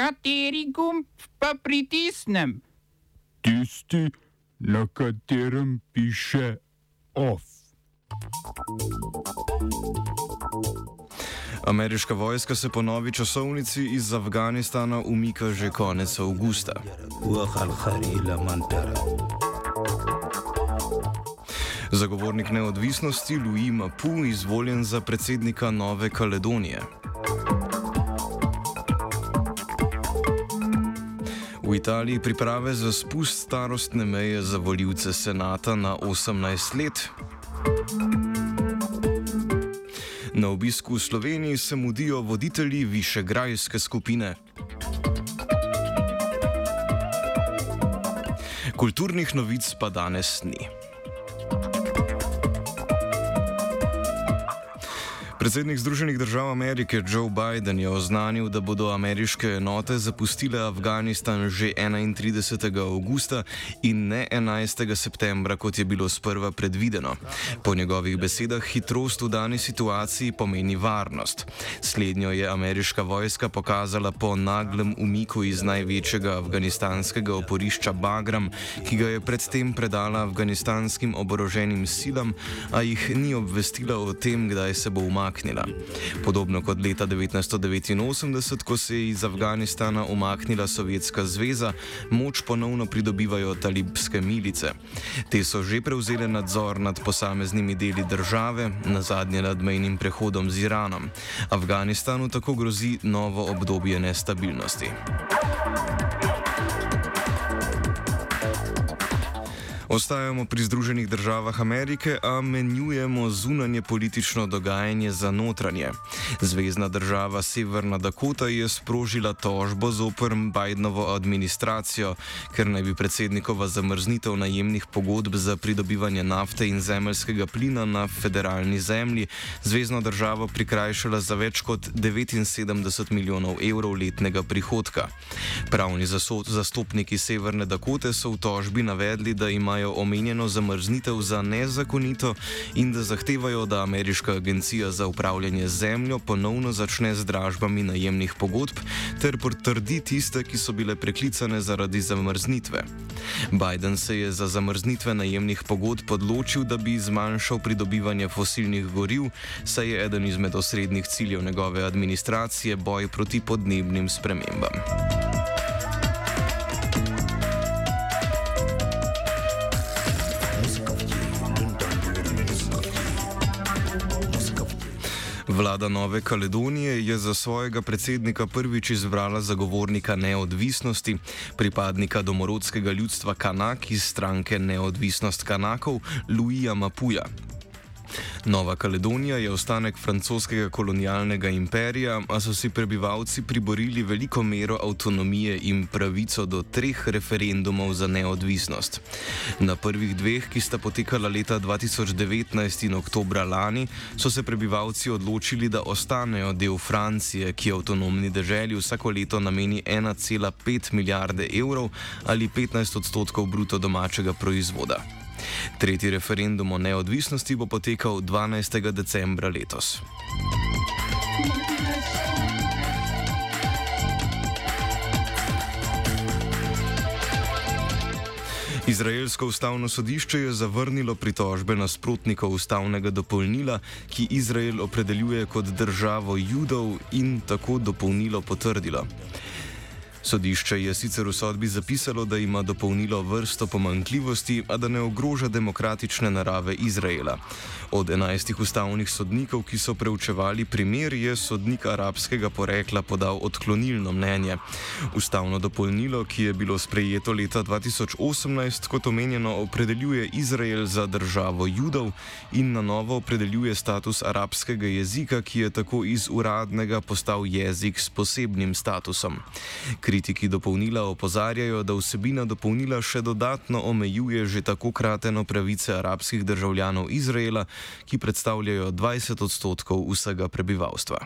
Kateri gumb pa pritisnem? Tisti, na katerem piše OF. Ameriška vojska se po novi časovnici iz Afganistana umika že konec avgusta. Zagovornik neodvisnosti Louis Mapu izvoljen za predsednika Nove Kaledonije. V Italiji priprave za spust starostne meje za voljivce senata na 18 let. Na obisku v Sloveniji se mudijo voditelji višegrajske skupine. Kulturnih novic pa danes ni. Predsednik Združenih držav Amerike Joe Biden je oznanil, da bodo ameriške enote zapustile Afganistan že 31. augusta in ne 11. septembra, kot je bilo sprva predvideno. Po njegovih besedah hitrost v dani situaciji pomeni varnost. Slednjo je ameriška vojska pokazala po naglem umiku iz največjega afganistanskega oporišča Bagram, ki ga je predtem predala afganistanskim oboroženim silam, a jih ni obvestila o tem, kdaj se bo umaknila umaknila. Podobno kot leta 1989, ko se je iz Afganistana umaknila Sovjetska zveza, moč ponovno pridobivajo talibske milice. Te so že prevzele nadzor nad posameznimi deli države, na zadnje nad mejnim prehodom z Iranom. Afganistanu tako grozi novo obdobje nestabilnosti. Ostajamo pri Združenih državah Amerike, a menjujemo zunanje politično dogajanje za notranje. Zvezdna država Severna Dakota je sprožila tožbo zoper Bidenovo administracijo, ker naj bi predsednikova zamrznitev najemnih pogodb za pridobivanje nafte in zemeljskega plina na federalni zemlji zvezdno državo prikrajšala za več kot 79 milijonov evrov letnega prihodka. Pravni zastopniki Severne Dakote so v tožbi navedli, da imajo imajo omenjeno zamrznitev za nezakonito in da zahtevajo, da ameriška agencija za upravljanje zemljo ponovno začne z dražbami najemnih pogodb ter potrdi tiste, ki so bile preklicane zaradi zamrznitve. Biden se je za zamrznitve najemnih pogodb odločil, da bi zmanjšal pridobivanje fosilnih goriv, saj je eden izmed osrednjih ciljev njegove administracije boj proti podnebnim spremembam. Vlada Nove Kaledonije je za svojega predsednika prvič izbrala zagovornika neodvisnosti, pripadnika domorodskega ljudstva Kanak iz stranke Neodvisnost Kanakov, Luija Mapuja. Nova Kaledonija je ostanek francoskega kolonialnega imperija, a so si prebivalci priborili veliko mero avtonomije in pravico do treh referendumov za neodvisnost. Na prvih dveh, ki sta potekala leta 2019 in oktobra lani, so se prebivalci odločili, da ostanejo del Francije, ki avtonomni državi vsako leto nameni 1,5 milijarde evrov ali 15 odstotkov bruto domačega proizvoda. Tretji referendum o neodvisnosti bo potekal 12. decembra letos. Izraelsko ustavno sodišče je zavrnilo pritožbe nasprotnikov ustavnega dopolnila, ki Izrael opredeljuje kot državo judov in tako dopolnilo potrdilo. Sodišče je sicer v sodbi zapisalo, da ima dopolnilo vrsto pomankljivosti, a da ne ogroža demokratične narave Izraela. Od enajstih ustavnih sodnikov, ki so preučevali primer, je sodnik arabskega porekla podal odklonilno mnenje. Ustavno dopolnilo, ki je bilo sprejeto leta 2018, kot omenjeno, opredeljuje Izrael za državo judov in na novo opredeljuje status arabskega jezika, ki je tako iz uradnega postal jezik s posebnim statusom. Kritiki dopolnila opozarjajo, da vsebina dopolnila še dodatno omejuje že tako krateno pravice arabskih državljanov Izraela, ki predstavljajo 20 odstotkov vsega prebivalstva.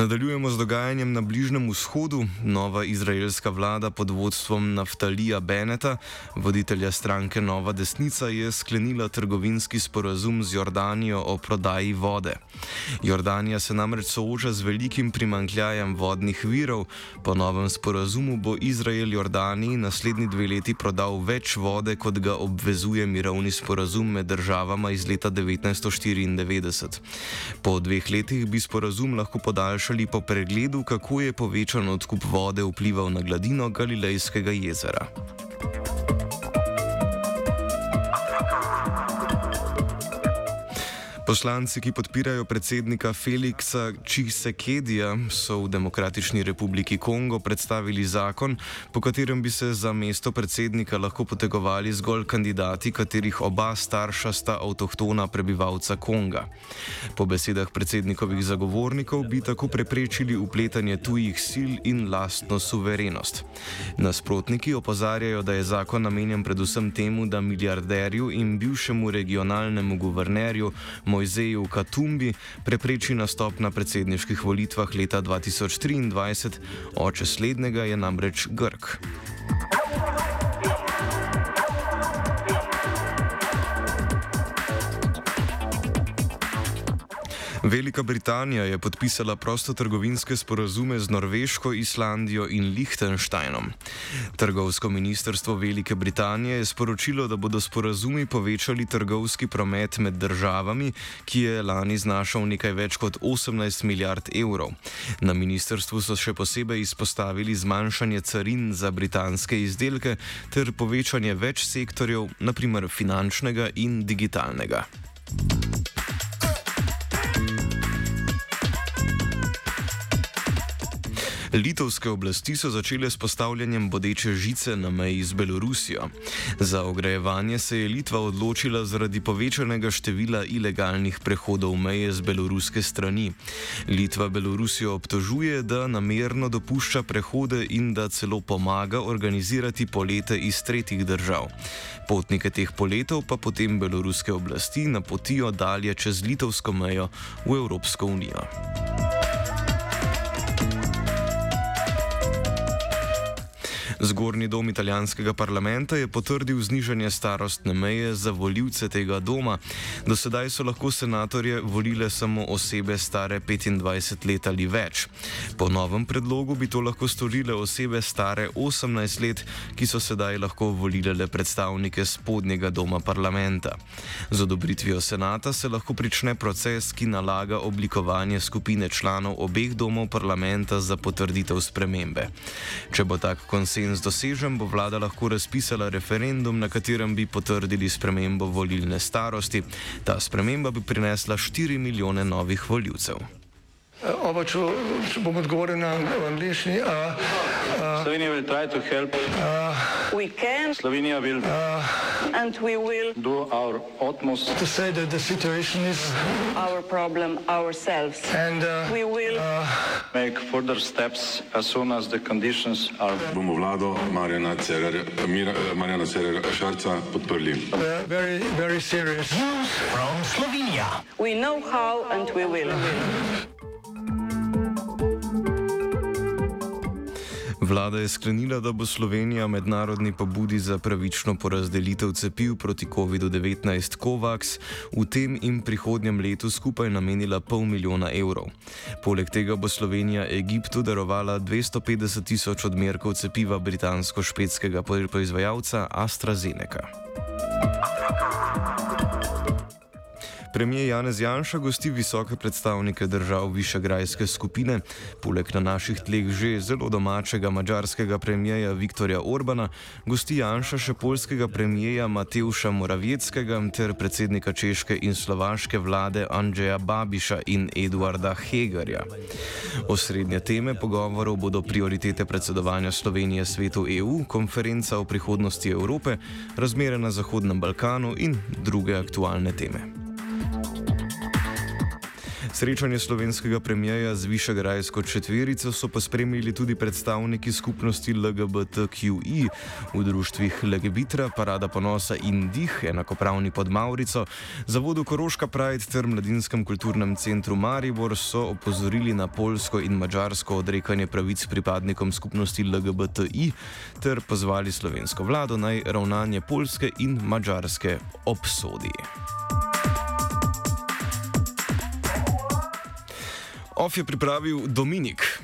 Nadaljujemo z dogajanjem na Bližnem vzhodu. Nova izraelska vlada pod vodstvom Naftalija Beneta, voditelja stranke Nova desnica, je sklenila trgovinski sporazum z Jordanijo o prodaji vode. Jordanija se namreč sooča z velikim primankljajem vodnih virov. Po novem sporazumu bo Izrael Jordaniji naslednji dve leti prodal več vode, kot ga obvezuje mirovni sporazum med državama iz leta 1994. Po dveh letih bi sporazum lahko podaljšal vprašali po pregledu, kako je povečan odkup vode vplival na gladino Galilejskega jezera. Poslanci, ki podpirajo predsednika Feliksa Čisekedija, so v Demokratični republiki Kongo predstavili zakon, po katerem bi se za mesto predsednika lahko potegovali zgolj kandidati, katerih oba starša sta avtohtona prebivalca Konga. Po besedah predsednikovih zagovornikov bi tako preprečili upletanje tujih sil in lastno suverenost. Nasprotniki opozarjajo, da je zakon namenjen predvsem temu, da milijarderju in bivšemu regionalnemu guvernerju Mojzeju Katumbi prepreči nastop na predsedniških volitvah leta 2023, oče slednjega je namreč Grk. Velika Britanija je podpisala prostotrgovinske sporazume z Norveško, Islandijo in Liechtensteinom. Trgovsko ministrstvo Velike Britanije je sporočilo, da bodo sporazumi povečali trgovski promet med državami, ki je lani znašal nekaj več kot 18 milijard evrov. Na ministrstvu so še posebej izpostavili zmanjšanje carin za britanske izdelke ter povečanje več sektorjev, naprimer finančnega in digitalnega. Litovske oblasti so začele s postavljanjem bodeče žice na meji z Belorusijo. Za ogrejevanje se je Litva odločila zaradi povečanega števila ilegalnih prehodov meje z beloruske strani. Litva Belorusijo obtožuje, da namerno dopušča prehode in da celo pomaga organizirati polete iz tretjih držav. Potnike teh poletov pa potem beloruske oblasti napotijo dalje čez litovsko mejo v Evropsko unijo. Zgornji dom italijanskega parlamenta je potrdil znižanje starostne meje za voljivce tega doma. Do sedaj so lahko senatorje volile samo osebe stare 25 let ali več. Po novem predlogu bi to lahko storile osebe stare 18 let, ki so sedaj lahko volile le predstavnike spodnjega doma parlamenta. Z odobritvijo senata se lahko prične proces, ki nalaga oblikovanje skupine članov obeh domov parlamenta za potrditev spremembe. Če bo tak konsens konsens dosežen, bo vlada lahko razpisala referendum, na katerem bi potrdili spremembo volilne starosti. Ta sprememba bi prinesla 4 milijone novih voljivcev. Oba, če, če bom odgovoril na angliški. Slovenija bo poskušala pomagati. Slovenija bo naredila naš utmost, da bo rekla, da je situacija naš problem, naš sebe. In bomo naredili nadaljnje korake, as soon as the conditions are. Bomo vlado Marjana Cererera Šarca podprli. Very, very serious. From Slovenija. We know how and we will. Vlada je sklenila, da bo Slovenija mednarodni pobudi za pravično porazdelitev cepiv proti COVID-19 COVAX v tem in prihodnjem letu skupaj namenila pol milijona evrov. Poleg tega bo Slovenija Egiptu darovala 250 tisoč odmerkov cepiva britansko-švedskega proizvajalca AstraZeneca. Premijer Janez Janša gosti visoke predstavnike držav Višegrajske skupine, poleg na naših tleh že zelo domačega mađarskega premijeja Viktorja Orbana, gosti Janša še polskega premijeja Mateuša Moravjeckega ter predsednika češke in slovaške vlade Andrzeja Babiša in Eduarda Hegerja. Osrednje teme pogovorov bodo prioritete predsedovanja Slovenije svetu EU, konferenca o prihodnosti Evrope, razmere na Zahodnem Balkanu in druge aktualne teme. Srečanje slovenskega premijeja z Višegrajsko četverico so pa spremljali tudi predstavniki skupnosti LGBTQI v društvih Legebitra, Parada ponosa in Dih, enakopravni pod Maurico, Zavodu Koroška Pride ter Mladinskem kulturnem centru Maribor so opozorili na polsko in mačarsko odrekanje pravic pripadnikom skupnosti LGBTI ter pozvali slovensko vlado naj ravnanje polske in mačarske obsodi. Of je pripravil Dominik.